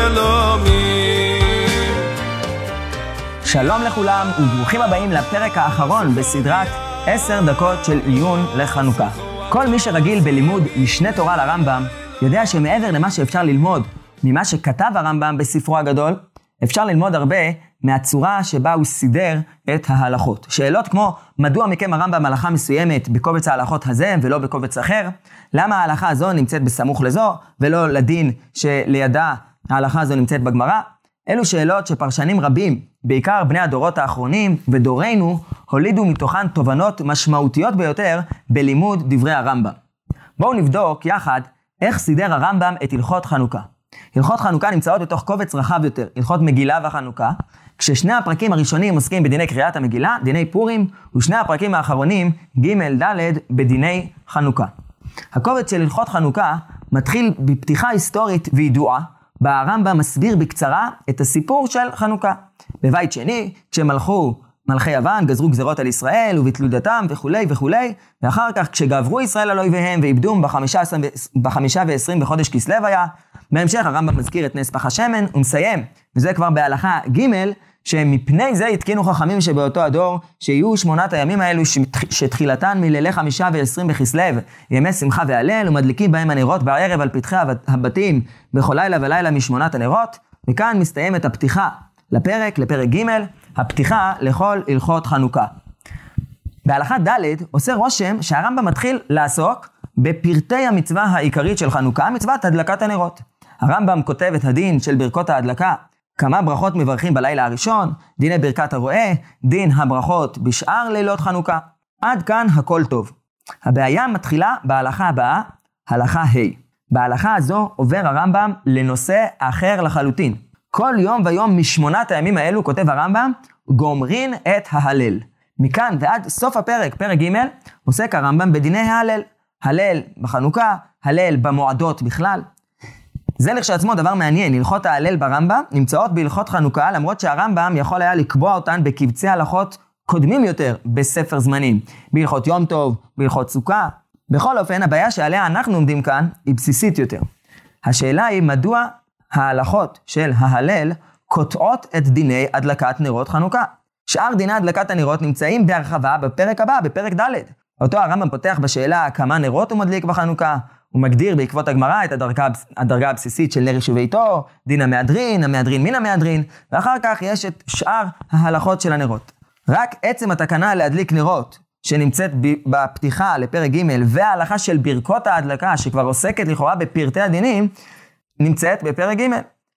לא שלום לכולם וברוכים הבאים לפרק האחרון בסדרת עשר דקות של עיון לחנוכה. כל מי שרגיל בלימוד משנה תורה לרמב"ם, יודע שמעבר למה שאפשר ללמוד ממה שכתב הרמב"ם בספרו הגדול, אפשר ללמוד הרבה מהצורה שבה הוא סידר את ההלכות. שאלות כמו, מדוע מקיים הרמב"ם הלכה מסוימת בקובץ ההלכות הזה ולא בקובץ אחר? למה ההלכה הזו נמצאת בסמוך לזו ולא לדין שלידה ההלכה הזו נמצאת בגמרא? אלו שאלות שפרשנים רבים, בעיקר בני הדורות האחרונים ודורנו, הולידו מתוכן תובנות משמעותיות ביותר בלימוד דברי הרמב"ם. בואו נבדוק יחד איך סידר הרמב"ם את הלכות חנוכה. הלכות חנוכה נמצאות בתוך קובץ רחב יותר, הלכות מגילה וחנוכה, כששני הפרקים הראשונים עוסקים בדיני קריאת המגילה, דיני פורים, ושני הפרקים האחרונים, ג' ד', בדיני חנוכה. הקובץ של הלכות חנוכה מתחיל בפתיחה היסטורית וידועה, בה הרמב"ם מסביר בקצרה את הסיפור של חנוכה. בבית שני, כשמלכו מלכי יוון, גזרו גזרות על ישראל וביטלו דתם וכולי וכולי, ואחר כך כשגברו ישראל על אויביהם ואיבדום בחמישה ועשרים בחודש כסלו היה, בהמשך הרמב"ם מזכיר את נס פח השמן ומסיים, וזה כבר בהלכה ג', שמפני זה התקינו חכמים שבאותו הדור, שיהיו שמונת הימים האלו שתחילתן מלילי חמישה ועשרים בכסלו, ימי שמחה והלל, ומדליקים בהם הנרות בערב על פתחי הבתים בכל לילה ולילה משמונת הנרות, וכאן מסתיימת הפתיחה לפרק, לפרק ג', הפתיחה לכל הלכות חנוכה. בהלכה ד' עושה רושם שהרמב"ם מתחיל לעסוק בפרטי המצווה העיקרית של חנוכה, מצוות הדלקת הנרות. הרמב"ם כותב את הדין של ברכות ההדלקה, כמה ברכות מברכים בלילה הראשון, דיני ברכת הרועה, דין הברכות בשאר לילות חנוכה. עד כאן הכל טוב. הבעיה מתחילה בהלכה הבאה, הלכה ה'. בהלכה הזו עובר הרמב"ם לנושא אחר לחלוטין. כל יום ויום משמונת הימים האלו, כותב הרמב"ם, גומרין את ההלל. מכאן ועד סוף הפרק, פרק ג', עוסק הרמב"ם בדיני ההלל. הלל בחנוכה, הלל במועדות בכלל. זה לכשעצמו דבר מעניין, הלכות ההלל ברמב"ם נמצאות בהלכות חנוכה, למרות שהרמב"ם יכול היה לקבוע אותן בקבצי הלכות קודמים יותר בספר זמנים. בהלכות יום טוב, בהלכות סוכה. בכל אופן, הבעיה שעליה אנחנו עומדים כאן היא בסיסית יותר. השאלה היא מדוע ההלכות של ההלל קוטעות את דיני הדלקת נרות חנוכה. שאר דיני הדלקת הנרות נמצאים בהרחבה בפרק הבא, בפרק ד'. אותו הרמב"ם פותח בשאלה כמה נרות הוא מדליק בחנוכה, הוא מגדיר בעקבות הגמרא את הדרגה, הדרגה הבסיסית של נר יישוביתו, דין המהדרין, המהדרין מן המהדרין, ואחר כך יש את שאר ההלכות של הנרות. רק עצם התקנה להדליק נרות, שנמצאת בפתיחה לפרק ג' וההלכה של ברכות ההדלקה, שכבר עוסקת לכאורה בפרטי הדינים, נמצאת בפרק ג'.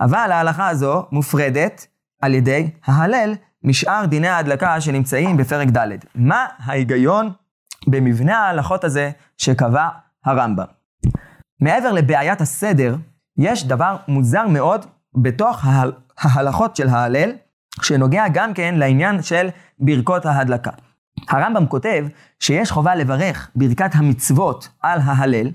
אבל ההלכה הזו מופרדת על ידי ההלל משאר דיני ההדלקה שנמצאים בפרק ד'. מה ההיגיון במבנה ההלכות הזה שקבע הרמב"ם? מעבר לבעיית הסדר, יש דבר מוזר מאוד בתוך ההלכות של ההלל, שנוגע גם כן לעניין של ברכות ההדלקה. הרמב"ם כותב שיש חובה לברך ברכת המצוות על ההלל,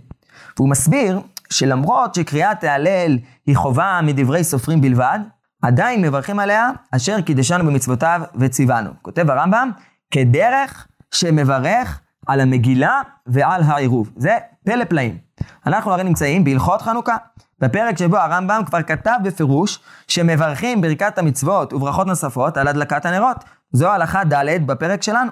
והוא מסביר שלמרות שקריאת ההלל היא חובה מדברי סופרים בלבד, עדיין מברכים עליה אשר קידשנו במצוותיו וציוונו. כותב הרמב"ם, כדרך שמברך על המגילה ועל העירוב. זה פלא פלאים. אנחנו הרי נמצאים בהלכות חנוכה, בפרק שבו הרמב"ם כבר כתב בפירוש שמברכים ברכת המצוות וברכות נוספות על הדלקת הנרות. זו הלכה ד' בפרק שלנו.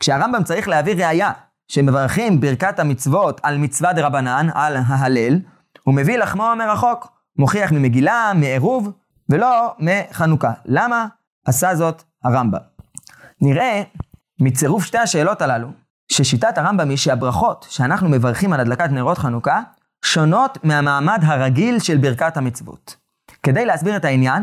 כשהרמב"ם צריך להביא ראייה שמברכים ברכת המצוות על מצווה דה רבנן, על ההלל, הוא מביא לחמו מרחוק, מוכיח ממגילה, מעירוב, ולא מחנוכה. למה עשה זאת הרמב"ם? נראה מצירוף שתי השאלות הללו, ששיטת הרמב"ם היא שהברכות שאנחנו מברכים על הדלקת נרות חנוכה, שונות מהמעמד הרגיל של ברכת המצוות. כדי להסביר את העניין,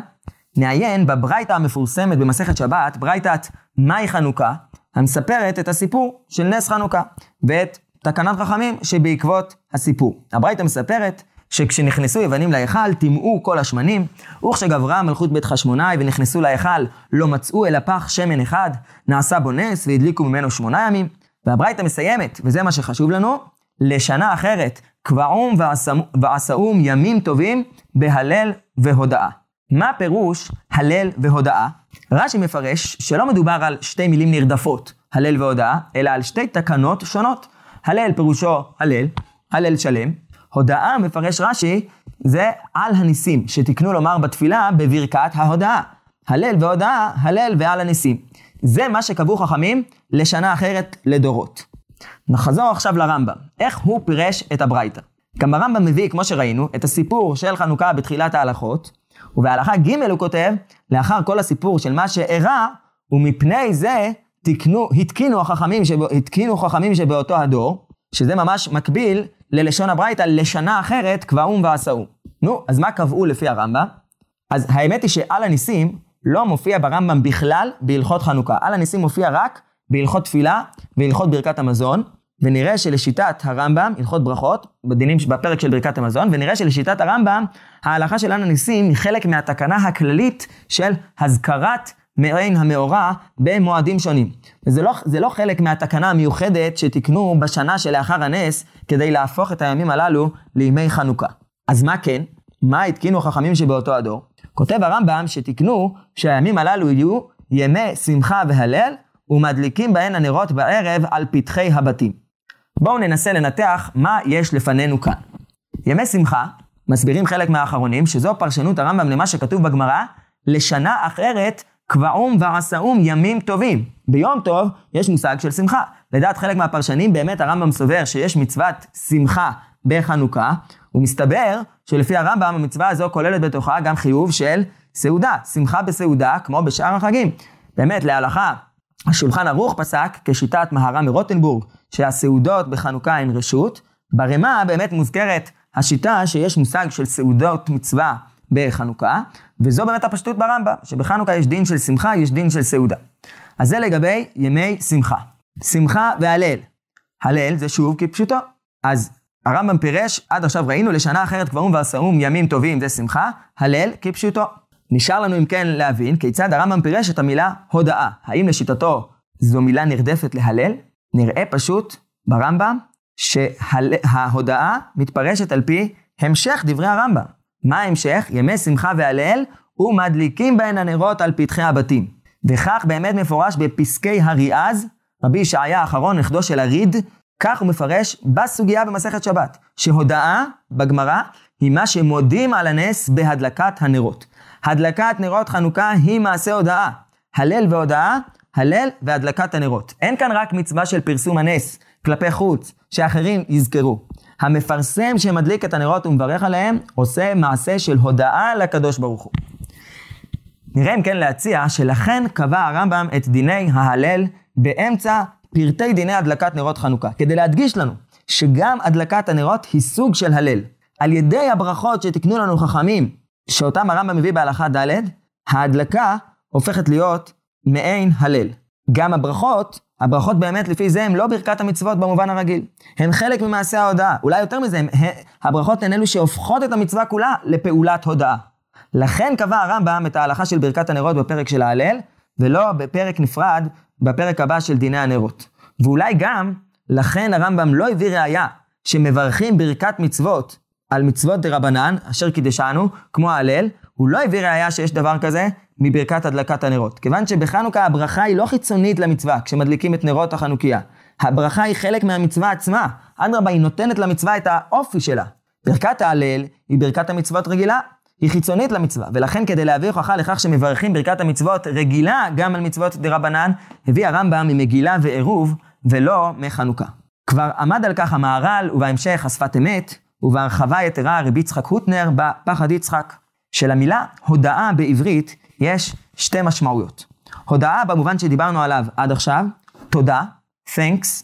נעיין בברייתא המפורסמת במסכת שבת, ברייתת מהי חנוכה, המספרת את הסיפור של נס חנוכה, ואת תקנת חכמים שבעקבות הסיפור. הברייתא מספרת שכשנכנסו יוונים להיכל, טימאו כל השמנים, וכשגברה מלכות בית חשמונאי ונכנסו להיכל, לא מצאו אלא פח שמן אחד, נעשה בו נס והדליקו ממנו שמונה ימים. והברייתא מסיימת, וזה מה שחשוב לנו, לשנה אחרת, קבעום ועשאום ימים טובים בהלל והודאה. מה פירוש הלל והודאה? רש"י מפרש שלא מדובר על שתי מילים נרדפות, הלל והודאה, אלא על שתי תקנות שונות. הלל פירושו הלל, הלל שלם. הודאה, מפרש רש"י, זה על הניסים, שתקנו לומר בתפילה בברכת ההודאה. הלל והודאה, הלל ועל הניסים. זה מה שקבעו חכמים לשנה אחרת לדורות. נחזור עכשיו לרמב"ם, איך הוא פירש את הברייתא. גם הרמב"ם מביא, כמו שראינו, את הסיפור של חנוכה בתחילת ההלכות, ובהלכה ג' הוא כותב, לאחר כל הסיפור של מה שאירע, ומפני זה תקנו, התקינו החכמים, שבא, התקינו חכמים שבאותו הדור, שזה ממש מקביל ללשון הברייתא לשנה אחרת, קבעום ועשאום. נו, אז מה קבעו לפי הרמב"ם? אז האמת היא שעל הניסים לא מופיע ברמב"ם בכלל בהלכות חנוכה. על הניסים מופיע רק בהלכות תפילה והלכות ברכת המזון, ונראה שלשיטת הרמב"ם, הלכות ברכות, בדינים, בפרק של ברכת המזון, ונראה שלשיטת הרמב"ם, ההלכה של על הניסים היא חלק מהתקנה הכללית של הזכרת מעין המאורע במועדים שונים. וזה לא, לא חלק מהתקנה המיוחדת שתיקנו בשנה שלאחר הנס, כדי להפוך את הימים הללו לימי חנוכה. אז מה כן? מה התקינו החכמים שבאותו הדור? כותב הרמב"ם שתיקנו שהימים הללו יהיו ימי שמחה והלל, ומדליקים בהן הנרות בערב על פתחי הבתים. בואו ננסה לנתח מה יש לפנינו כאן. ימי שמחה, מסבירים חלק מהאחרונים, שזו פרשנות הרמב"ם למה שכתוב בגמרא, לשנה אחרת קבעום ועשאום ימים טובים. ביום טוב יש מושג של שמחה. לדעת חלק מהפרשנים, באמת הרמב"ם סובר שיש מצוות שמחה בחנוכה, ומסתבר שלפי הרמב"ם המצווה הזו כוללת בתוכה גם חיוב של סעודה, שמחה בסעודה כמו בשאר החגים. באמת, להלכה, השולחן ערוך פסק כשיטת מהר"ם מרוטנבורג, שהסעודות בחנוכה הן רשות. ברמה באמת מוזכרת השיטה שיש מושג של סעודות מצווה בחנוכה, וזו באמת הפשטות ברמב"ם, שבחנוכה יש דין של שמחה, יש דין של סעודה. אז זה לגבי ימי שמחה. שמחה והלל. הלל זה שוב כפשוטו. אז הרמב"ם פירש, עד עכשיו ראינו, לשנה אחרת קבעום ועשאום ימים טובים זה שמחה, הלל כפשוטו. נשאר לנו אם כן להבין כיצד הרמב"ם פירש את המילה הודאה. האם לשיטתו זו מילה נרדפת להלל? נראה פשוט ברמב"ם שההודאה מתפרשת על פי המשך דברי הרמב"ם. מה ההמשך? ימי שמחה והלל ומדליקים בהן הנרות על פתחי הבתים. וכך באמת מפורש בפסקי הריאז, רבי ישעיה האחרון, נכדו של הריד, כך הוא מפרש בסוגיה במסכת שבת, שהודאה בגמרא היא מה שמודים על הנס בהדלקת הנרות. הדלקת נרות חנוכה היא מעשה הודאה. הלל והודאה, הלל והדלקת הנרות. אין כאן רק מצווה של פרסום הנס כלפי חוץ, שאחרים יזכרו. המפרסם שמדליק את הנרות ומברך עליהם, עושה מעשה של הודאה לקדוש ברוך הוא. נראה אם כן להציע שלכן קבע הרמב"ם את דיני ההלל באמצע פרטי דיני הדלקת נרות חנוכה, כדי להדגיש לנו שגם הדלקת הנרות היא סוג של הלל. על ידי הברכות שתקנו לנו חכמים, שאותם הרמב"ם מביא בהלכה ד', ההדלקה הופכת להיות מעין הלל. גם הברכות, הברכות באמת לפי זה הן לא ברכת המצוות במובן הרגיל. הן חלק ממעשה ההודעה. אולי יותר מזה, הם, הברכות הן אלו שהופכות את המצווה כולה לפעולת הודעה. לכן קבע הרמב"ם את ההלכה של ברכת הנרות בפרק של ההלל, ולא בפרק נפרד בפרק הבא של דיני הנרות. ואולי גם, לכן הרמב"ם לא הביא ראייה שמברכים ברכת מצוות על מצוות רבנן, אשר קידשנו, כמו ההלל, הוא לא הביא ראייה שיש דבר כזה מברכת הדלקת הנרות. כיוון שבחנוכה הברכה היא לא חיצונית למצווה, כשמדליקים את נרות החנוכיה. הברכה היא חלק מהמצווה עצמה. אדרבה, היא נותנת למצווה את האופי שלה. ברכת ההלל היא ברכת המצוות רגילה, היא חיצונית למצווה, ולכן כדי להביא הוכחה לכך שמברכים ברכת המצוות רגילה גם על מצוות דה רבנן, הביא הרמב"ם ממגילה ועירוב, ולא מחנוכה. כבר עמד על כך המהר"ל, ובהמשך השפת אמת, ובהרחבה יתרה רבי יצחק הוטנר בפחד יצחק. שלמילה הודאה בעברית יש שתי משמעויות. הודאה במובן שדיברנו עליו עד עכשיו, תודה, thanks,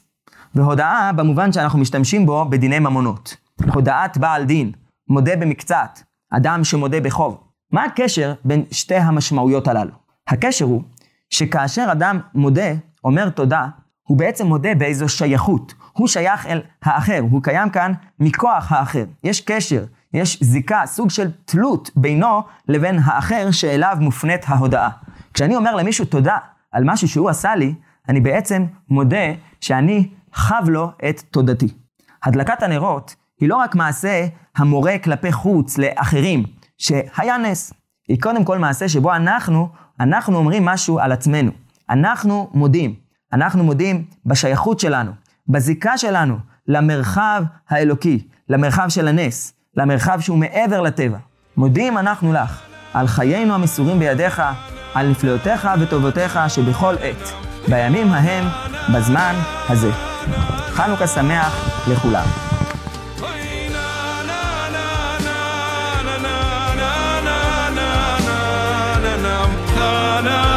והודאה במובן שאנחנו משתמשים בו בדיני ממונות. הודאת בעל דין, מודה במקצת, אדם שמודה בחוב. מה הקשר בין שתי המשמעויות הללו? הקשר הוא שכאשר אדם מודה, אומר תודה, הוא בעצם מודה באיזו שייכות. הוא שייך אל האחר, הוא קיים כאן מכוח האחר. יש קשר, יש זיקה, סוג של תלות בינו לבין האחר שאליו מופנית ההודעה. כשאני אומר למישהו תודה על משהו שהוא עשה לי, אני בעצם מודה שאני חב לו את תודתי. הדלקת הנרות היא לא רק מעשה המורה כלפי חוץ לאחרים, שהיה נס. היא קודם כל מעשה שבו אנחנו, אנחנו אומרים משהו על עצמנו. אנחנו מודים. אנחנו מודים בשייכות שלנו, בזיקה שלנו למרחב האלוקי, למרחב של הנס, למרחב שהוא מעבר לטבע. מודים אנחנו לך על חיינו המסורים בידיך, על נפלאותיך וטובותיך שבכל עת, בימים ההם, בזמן הזה. חנוכה שמח לכולם. Sana